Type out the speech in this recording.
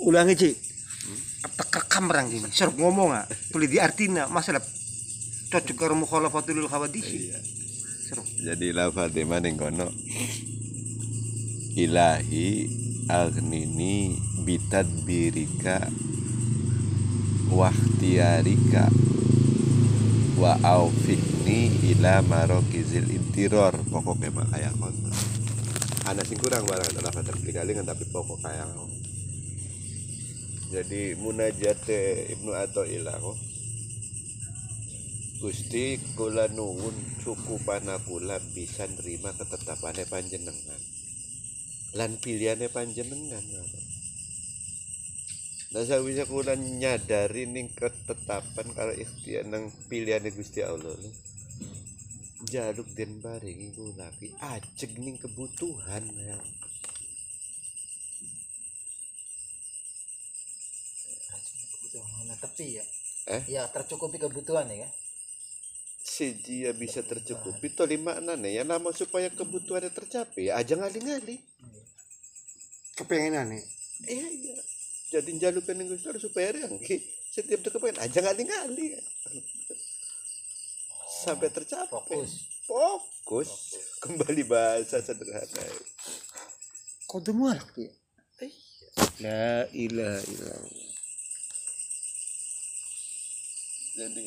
ulangi cik tekrekam orang ini seru ngomong ah. Boleh diartina masalah cocok karo mukhalafatul khawadisi. Seru jadi lafadz maning kono ilahi aghnini bitadbirika wahtiarika wa aufikni ila marokizil intiror. Pokoknya mah kayak kono ana sing kurang barang adalah kata kalingan tapi pokok kayak jadi munajat Ibnu Athaillah kok Gusti kula nuwun cukupana kula bisa nerima ketetapannya panjenengan lan pilihannya panjenengan Nah saya bisa kula nyadari ning ketetapan kalau ikhtiar nang pilihannya Gusti Allah. Jaluk den baringi kula ki kebutuhan ya. Kebutuhan tapi ya Eh? ya tercukupi kebutuhan ya kan Siji ya bisa tercukupi to lima nih ya nama supaya kebutuhannya tercapai aja ngali-ngali. kepengenan nih Iya iya. Jadi jalukan yang Gusti Allah supaya yang setiap dia kepengen aja ngali-ngali. Sampai tercapai. fokus Fokus. Kembali bahasa sederhana. kode mualak ya la ilaha illallah then they